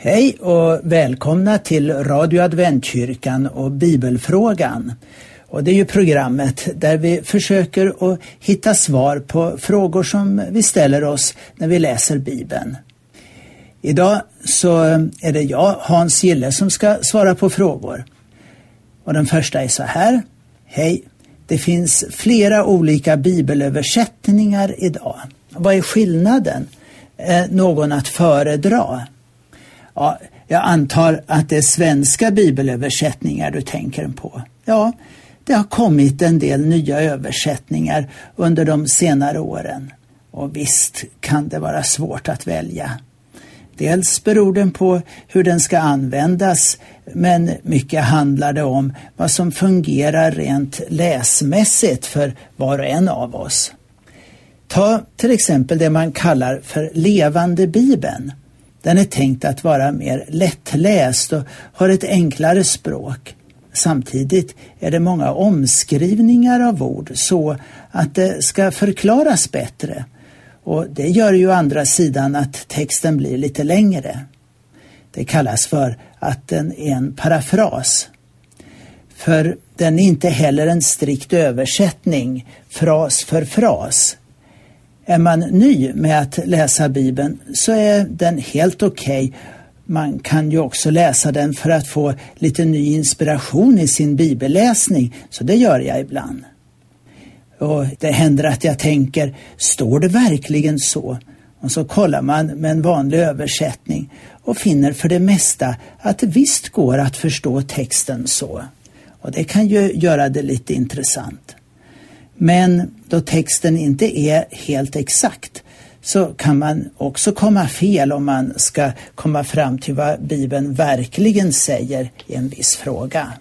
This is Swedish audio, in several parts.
Hej och välkomna till Radio Adventkyrkan och Bibelfrågan. Och det är ju programmet där vi försöker att hitta svar på frågor som vi ställer oss när vi läser Bibeln. Idag så är det jag, Hans Gille, som ska svara på frågor. Och den första är så här. Hej! Det finns flera olika bibelöversättningar idag. Vad är skillnaden? Eh, någon att föredra? Ja, jag antar att det är svenska bibelöversättningar du tänker på. Ja, det har kommit en del nya översättningar under de senare åren. Och visst kan det vara svårt att välja. Dels beror den på hur den ska användas men mycket handlar det om vad som fungerar rent läsmässigt för var och en av oss. Ta till exempel det man kallar för levande bibeln. Den är tänkt att vara mer lättläst och har ett enklare språk. Samtidigt är det många omskrivningar av ord så att det ska förklaras bättre. Och det gör ju å andra sidan att texten blir lite längre. Det kallas för att den är en parafras. För den är inte heller en strikt översättning, fras för fras. Är man ny med att läsa Bibeln så är den helt okej. Okay. Man kan ju också läsa den för att få lite ny inspiration i sin bibelläsning, så det gör jag ibland. Och det händer att jag tänker, står det verkligen så? Och så kollar man med en vanlig översättning och finner för det mesta att det visst går att förstå texten så. Och det kan ju göra det lite intressant. Men då texten inte är helt exakt så kan man också komma fel om man ska komma fram till vad Bibeln verkligen säger i en viss fråga.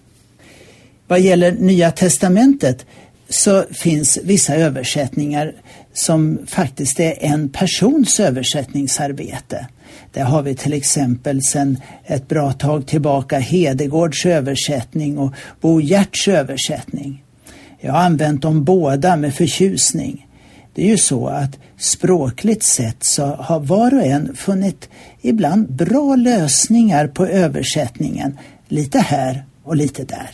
Vad gäller Nya testamentet så finns vissa översättningar som faktiskt är en persons översättningsarbete. Där har vi till exempel sedan ett bra tag tillbaka Hedegårds översättning och Bo Gerts översättning. Jag har använt dem båda med förtjusning. Det är ju så att språkligt sett så har var och en funnit ibland bra lösningar på översättningen, lite här och lite där.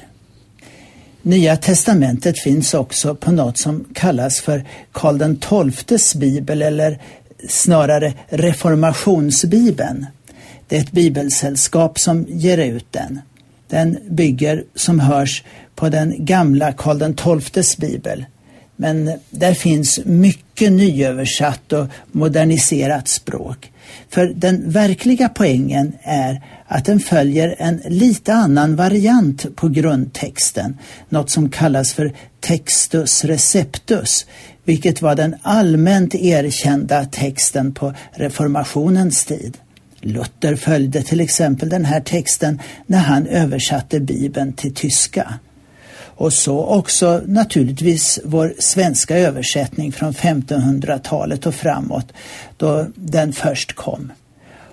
Nya testamentet finns också på något som kallas för Karl XIIs bibel eller snarare reformationsbibeln. Det är ett bibelsällskap som ger ut den. Den bygger, som hörs, på den gamla Karl XIIs bibel. Men där finns mycket nyöversatt och moderniserat språk. För den verkliga poängen är att den följer en lite annan variant på grundtexten, något som kallas för textus receptus, vilket var den allmänt erkända texten på reformationens tid. Luther följde till exempel den här texten när han översatte Bibeln till tyska. Och så också naturligtvis vår svenska översättning från 1500-talet och framåt då den först kom.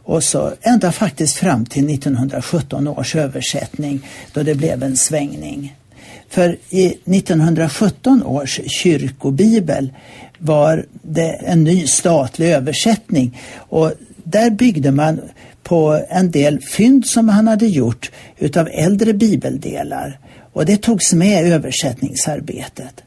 Och så ända faktiskt fram till 1917 års översättning då det blev en svängning. För i 1917 års kyrkobibel var det en ny statlig översättning och där byggde man på en del fynd som han hade gjort utav äldre bibeldelar och det togs med i översättningsarbetet.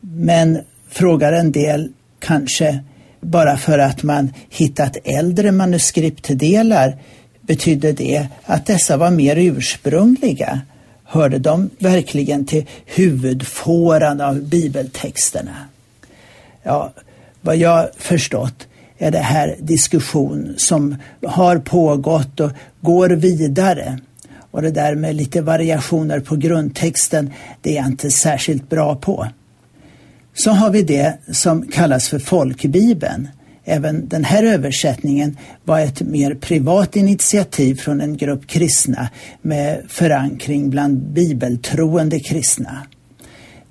Men frågar en del kanske bara för att man hittat äldre manuskriptdelar betydde det att dessa var mer ursprungliga? Hörde de verkligen till huvudfåran av bibeltexterna? Ja, vad jag förstått är det här diskussion som har pågått och går vidare. Och det där med lite variationer på grundtexten, det är jag inte särskilt bra på. Så har vi det som kallas för folkbibeln. Även den här översättningen var ett mer privat initiativ från en grupp kristna med förankring bland bibeltroende kristna.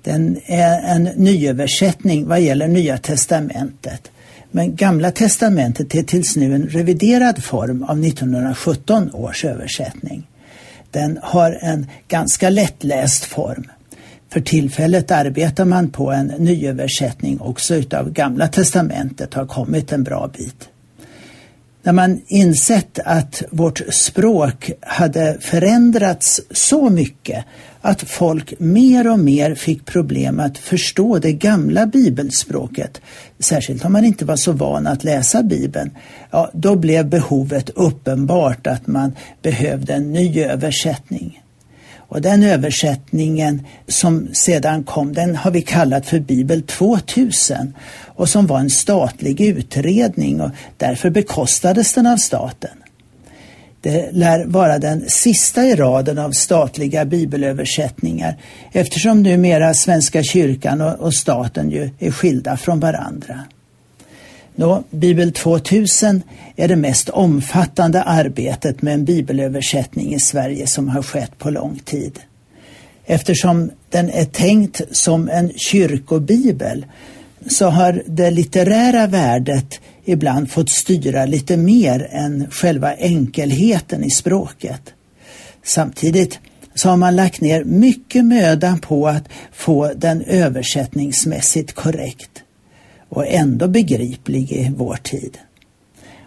Den är en nyöversättning vad gäller Nya testamentet. Men Gamla testamentet är tills nu en reviderad form av 1917 års översättning. Den har en ganska lättläst form. För tillfället arbetar man på en nyöversättning också utav Gamla testamentet, har kommit en bra bit när man insett att vårt språk hade förändrats så mycket att folk mer och mer fick problem att förstå det gamla bibelspråket, särskilt om man inte var så van att läsa Bibeln, ja, då blev behovet uppenbart att man behövde en ny översättning. Och den översättningen som sedan kom, den har vi kallat för Bibel 2000 och som var en statlig utredning och därför bekostades den av staten. Det lär vara den sista i raden av statliga bibelöversättningar eftersom numera Svenska kyrkan och, staten ju är skilda från varandra. Nå, Bibel 2000 är det mest omfattande arbetet med en bibelöversättning i Sverige som har skett på lång tid. Eftersom den är tänkt som en kyrkobibel så har det litterära värdet ibland fått styra lite mer än själva enkelheten i språket. Samtidigt så har man lagt ner mycket möda på att få den översättningsmässigt korrekt och ändå begriplig i vår tid.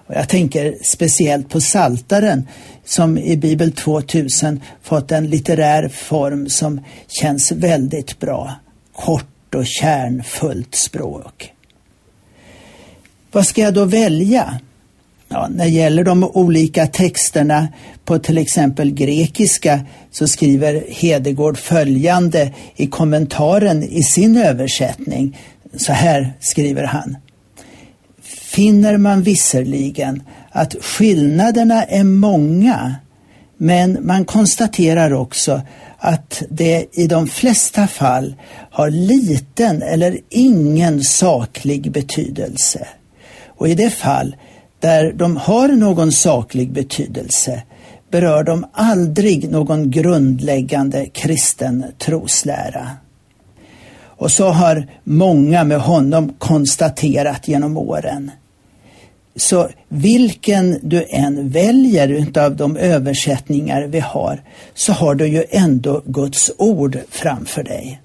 Och jag tänker speciellt på Saltaren som i Bibel 2000 fått en litterär form som känns väldigt bra. Kort och kärnfullt språk. Vad ska jag då välja? Ja, när det gäller de olika texterna på till exempel grekiska så skriver Hedegård följande i kommentaren i sin översättning. Så här skriver han. Finner man visserligen att skillnaderna är många men man konstaterar också att det i de flesta fall har liten eller ingen saklig betydelse. Och i det fall där de har någon saklig betydelse berör de aldrig någon grundläggande kristen troslära. Och så har många med honom konstaterat genom åren. Så vilken du än väljer utav de översättningar vi har så har du ju ändå Guds ord framför dig.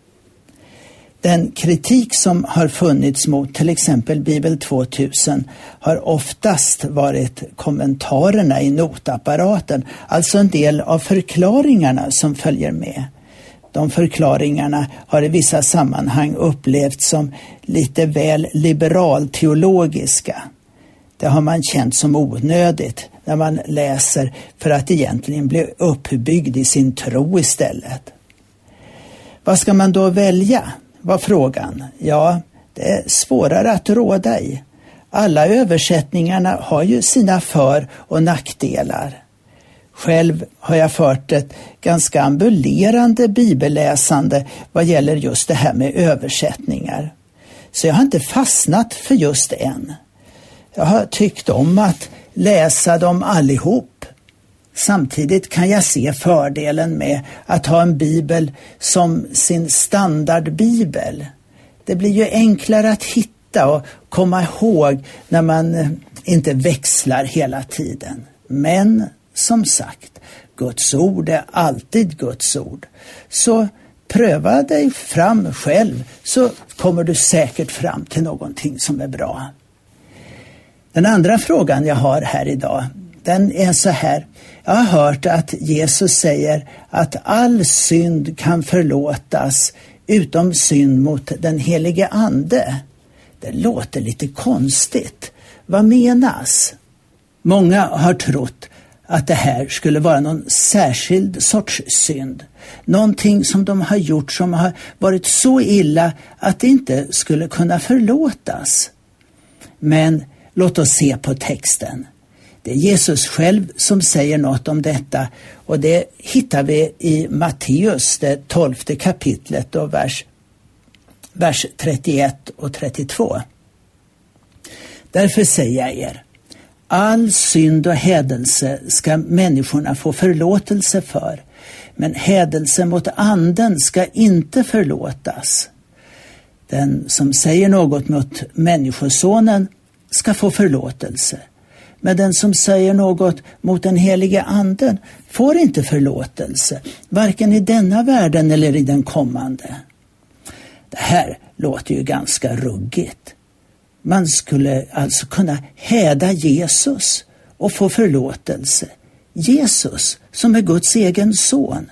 Den kritik som har funnits mot till exempel Bibel 2000 har oftast varit kommentarerna i notapparaten, alltså en del av förklaringarna som följer med. De förklaringarna har i vissa sammanhang upplevts som lite väl liberalteologiska. Det har man känt som onödigt när man läser för att egentligen bli uppbyggd i sin tro istället. Vad ska man då välja? var frågan. Ja, det är svårare att råda i. Alla översättningarna har ju sina för och nackdelar. Själv har jag fört ett ganska ambulerande bibelläsande vad gäller just det här med översättningar. Så jag har inte fastnat för just en. Jag har tyckt om att läsa dem allihop. Samtidigt kan jag se fördelen med att ha en bibel som sin standardbibel. Det blir ju enklare att hitta och komma ihåg när man inte växlar hela tiden. Men som sagt, Guds ord är alltid Guds ord. Så pröva dig fram själv så kommer du säkert fram till någonting som är bra. Den andra frågan jag har här idag, den är så här. Jag har hört att Jesus säger att all synd kan förlåtas utom synd mot den helige Ande. Det låter lite konstigt. Vad menas? Många har trott att det här skulle vara någon särskild sorts synd. Någonting som de har gjort som har varit så illa att det inte skulle kunna förlåtas. Men låt oss se på texten. Det är Jesus själv som säger något om detta och det hittar vi i Matteus, det tolfte kapitlet och vers, vers 31 och 32. Därför säger jag er, all synd och hädelse ska människorna få förlåtelse för, men hädelse mot anden ska inte förlåtas. Den som säger något mot Människosonen ska få förlåtelse men den som säger något mot den helige anden får inte förlåtelse, varken i denna världen eller i den kommande. Det här låter ju ganska ruggigt. Man skulle alltså kunna häda Jesus och få förlåtelse. Jesus, som är Guds egen son.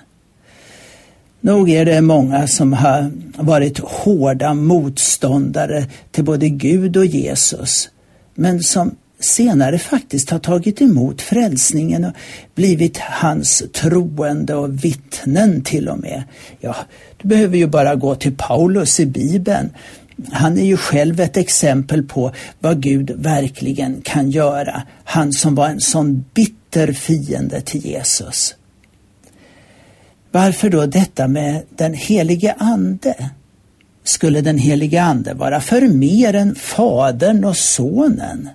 Nog är det många som har varit hårda motståndare till både Gud och Jesus, men som senare faktiskt har tagit emot frälsningen och blivit hans troende och vittnen till och med. Ja, du behöver ju bara gå till Paulus i Bibeln. Han är ju själv ett exempel på vad Gud verkligen kan göra. Han som var en sån bitter fiende till Jesus. Varför då detta med den helige Ande? Skulle den helige Ande vara för mer än Fadern och Sonen?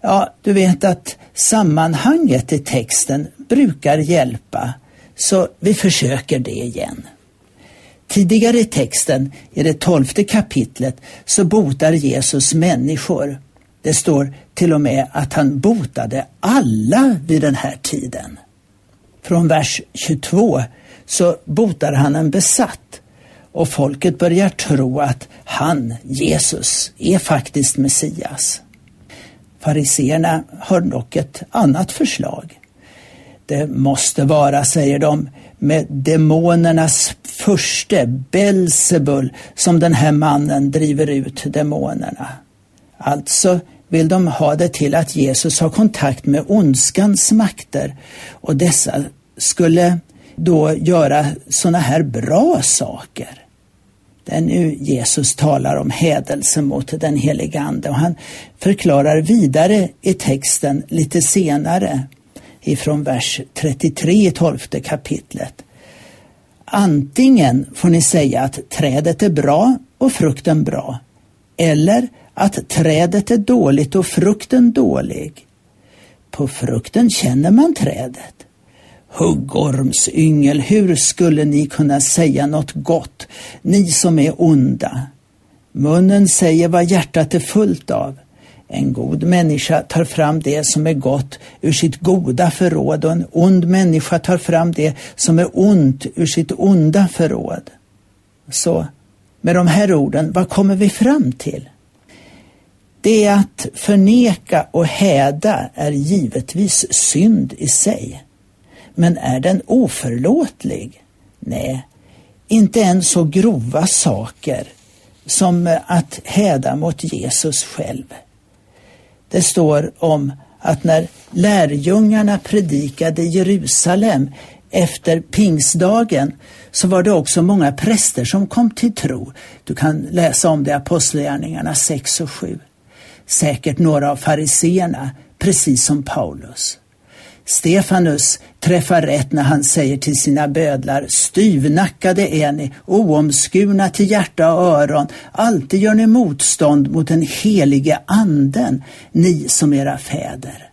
Ja, du vet att sammanhanget i texten brukar hjälpa, så vi försöker det igen. Tidigare i texten, i det tolfte kapitlet, så botar Jesus människor. Det står till och med att han botade alla vid den här tiden. Från vers 22 så botar han en besatt och folket börjar tro att han, Jesus, är faktiskt Messias. Fariseerna har dock ett annat förslag. Det måste vara, säger de, med demonernas förste, Belsebul, som den här mannen driver ut demonerna. Alltså vill de ha det till att Jesus har kontakt med ondskans makter och dessa skulle då göra sådana här bra saker. Det är nu Jesus talar om hädelse mot den helige Ande och han förklarar vidare i texten lite senare ifrån vers 33 i tolfte kapitlet. Antingen får ni säga att trädet är bra och frukten bra, eller att trädet är dåligt och frukten dålig. På frukten känner man trädet. Huggormsyngel, hur skulle ni kunna säga något gott, ni som är onda? Munnen säger vad hjärtat är fullt av. En god människa tar fram det som är gott ur sitt goda förråd och en ond människa tar fram det som är ont ur sitt onda förråd. Så med de här orden, vad kommer vi fram till? Det är att förneka och häda är givetvis synd i sig. Men är den oförlåtlig? Nej, inte ens så grova saker som att häda mot Jesus själv. Det står om att när lärjungarna predikade Jerusalem efter pingsdagen så var det också många präster som kom till tro. Du kan läsa om det i Apostlagärningarna 6 och 7. Säkert några av fariseerna, precis som Paulus. Stefanus träffar rätt när han säger till sina bödlar, styvnackade är ni, oomskurna till hjärta och öron, alltid gör ni motstånd mot den helige anden, ni som era fäder.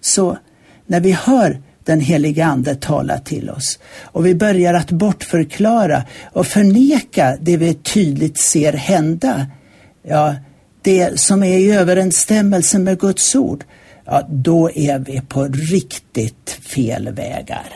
Så när vi hör den helige Ande tala till oss och vi börjar att bortförklara och förneka det vi tydligt ser hända, ja, det som är i överensstämmelse med Guds ord, ja, då är vi på riktigt fel vägar.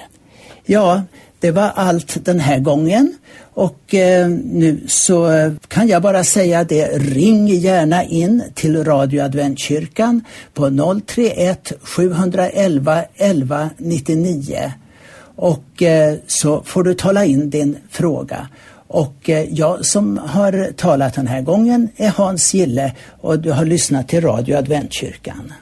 Ja, det var allt den här gången och eh, nu så kan jag bara säga det, ring gärna in till Radio Adventkyrkan på 031 711 11 99 och eh, så får du tala in din fråga. Och eh, jag som har talat den här gången är Hans Gille och du har lyssnat till Radio Adventkyrkan.